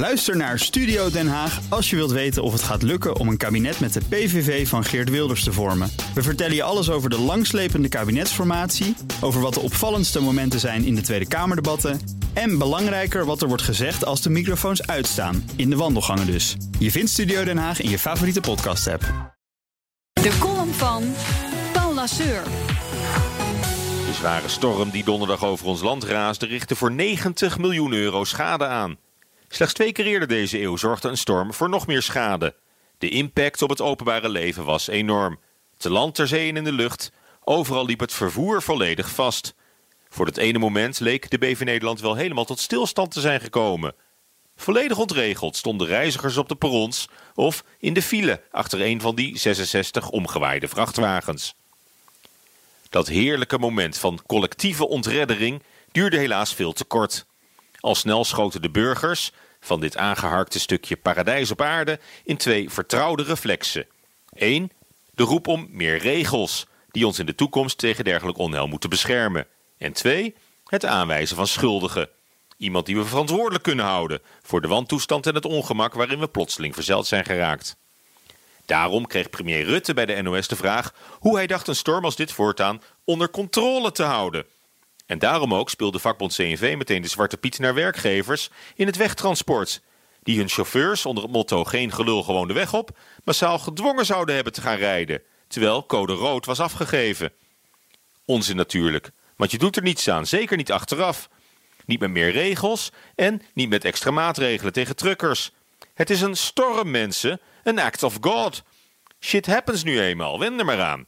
Luister naar Studio Den Haag als je wilt weten of het gaat lukken om een kabinet met de PVV van Geert Wilders te vormen. We vertellen je alles over de langslepende kabinetsformatie, over wat de opvallendste momenten zijn in de Tweede Kamerdebatten en belangrijker wat er wordt gezegd als de microfoons uitstaan, in de wandelgangen dus. Je vindt Studio Den Haag in je favoriete podcast-app. De column van Paul Lasseur. De zware storm die donderdag over ons land raasde richtte voor 90 miljoen euro schade aan. Slechts twee keer eerder deze eeuw zorgde een storm voor nog meer schade. De impact op het openbare leven was enorm. Te land, ter zee en in de lucht, overal liep het vervoer volledig vast. Voor dat ene moment leek de BV Nederland wel helemaal tot stilstand te zijn gekomen. Volledig ontregeld stonden reizigers op de perrons of in de file achter een van die 66 omgewaaide vrachtwagens. Dat heerlijke moment van collectieve ontreddering duurde helaas veel te kort. Al snel schoten de burgers van dit aangeharkte stukje paradijs op aarde in twee vertrouwde reflexen. Eén, de roep om meer regels, die ons in de toekomst tegen dergelijk onheil moeten beschermen. En twee, het aanwijzen van schuldigen. Iemand die we verantwoordelijk kunnen houden voor de wantoestand en het ongemak waarin we plotseling verzeild zijn geraakt. Daarom kreeg premier Rutte bij de NOS de vraag hoe hij dacht een storm als dit voortaan onder controle te houden. En daarom ook speelde vakbond CNV meteen de zwarte piet naar werkgevers in het wegtransport. Die hun chauffeurs onder het motto geen gelul gewoon de weg op, massaal gedwongen zouden hebben te gaan rijden. Terwijl code rood was afgegeven. Onzin natuurlijk, want je doet er niets aan, zeker niet achteraf. Niet met meer regels en niet met extra maatregelen tegen truckers. Het is een storm, mensen. Een act of God. Shit happens nu eenmaal, wend er maar aan.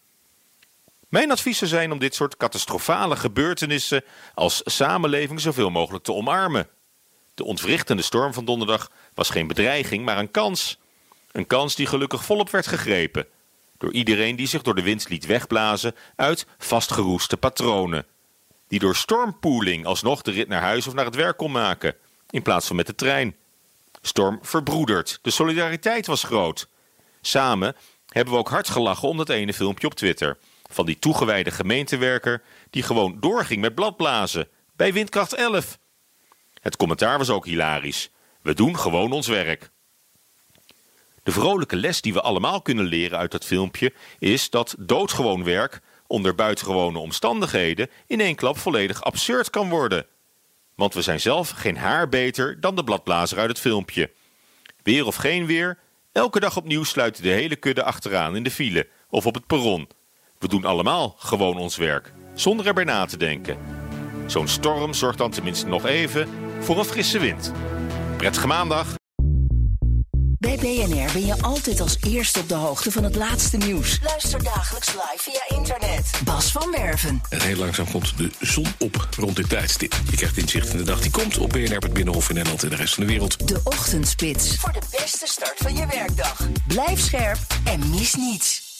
Mijn adviezen zijn om dit soort catastrofale gebeurtenissen als samenleving zoveel mogelijk te omarmen. De ontwrichtende storm van donderdag was geen bedreiging, maar een kans. Een kans die gelukkig volop werd gegrepen. Door iedereen die zich door de wind liet wegblazen uit vastgeroeste patronen. Die door stormpooling alsnog de rit naar huis of naar het werk kon maken, in plaats van met de trein. Storm verbroederd, de solidariteit was groot. Samen hebben we ook hard gelachen om dat ene filmpje op Twitter van die toegewijde gemeentewerker die gewoon doorging met bladblazen bij windkracht 11. Het commentaar was ook hilarisch. We doen gewoon ons werk. De vrolijke les die we allemaal kunnen leren uit dat filmpje is dat doodgewoon werk onder buitengewone omstandigheden in één klap volledig absurd kan worden. Want we zijn zelf geen haar beter dan de bladblazer uit het filmpje. Weer of geen weer, elke dag opnieuw sluit de hele kudde achteraan in de file of op het perron we doen allemaal gewoon ons werk, zonder erbij na te denken. Zo'n storm zorgt dan tenminste nog even voor een frisse wind. Prettige maandag! Bij BNR ben je altijd als eerste op de hoogte van het laatste nieuws. Luister dagelijks live via internet. Bas van Werven. En heel langzaam komt de zon op rond dit tijdstip. Je krijgt inzicht in de dag die komt op BNR, het Binnenhof in Nederland en de rest van de wereld. De Ochtendspits. Voor de beste start van je werkdag. Blijf scherp en mis niets.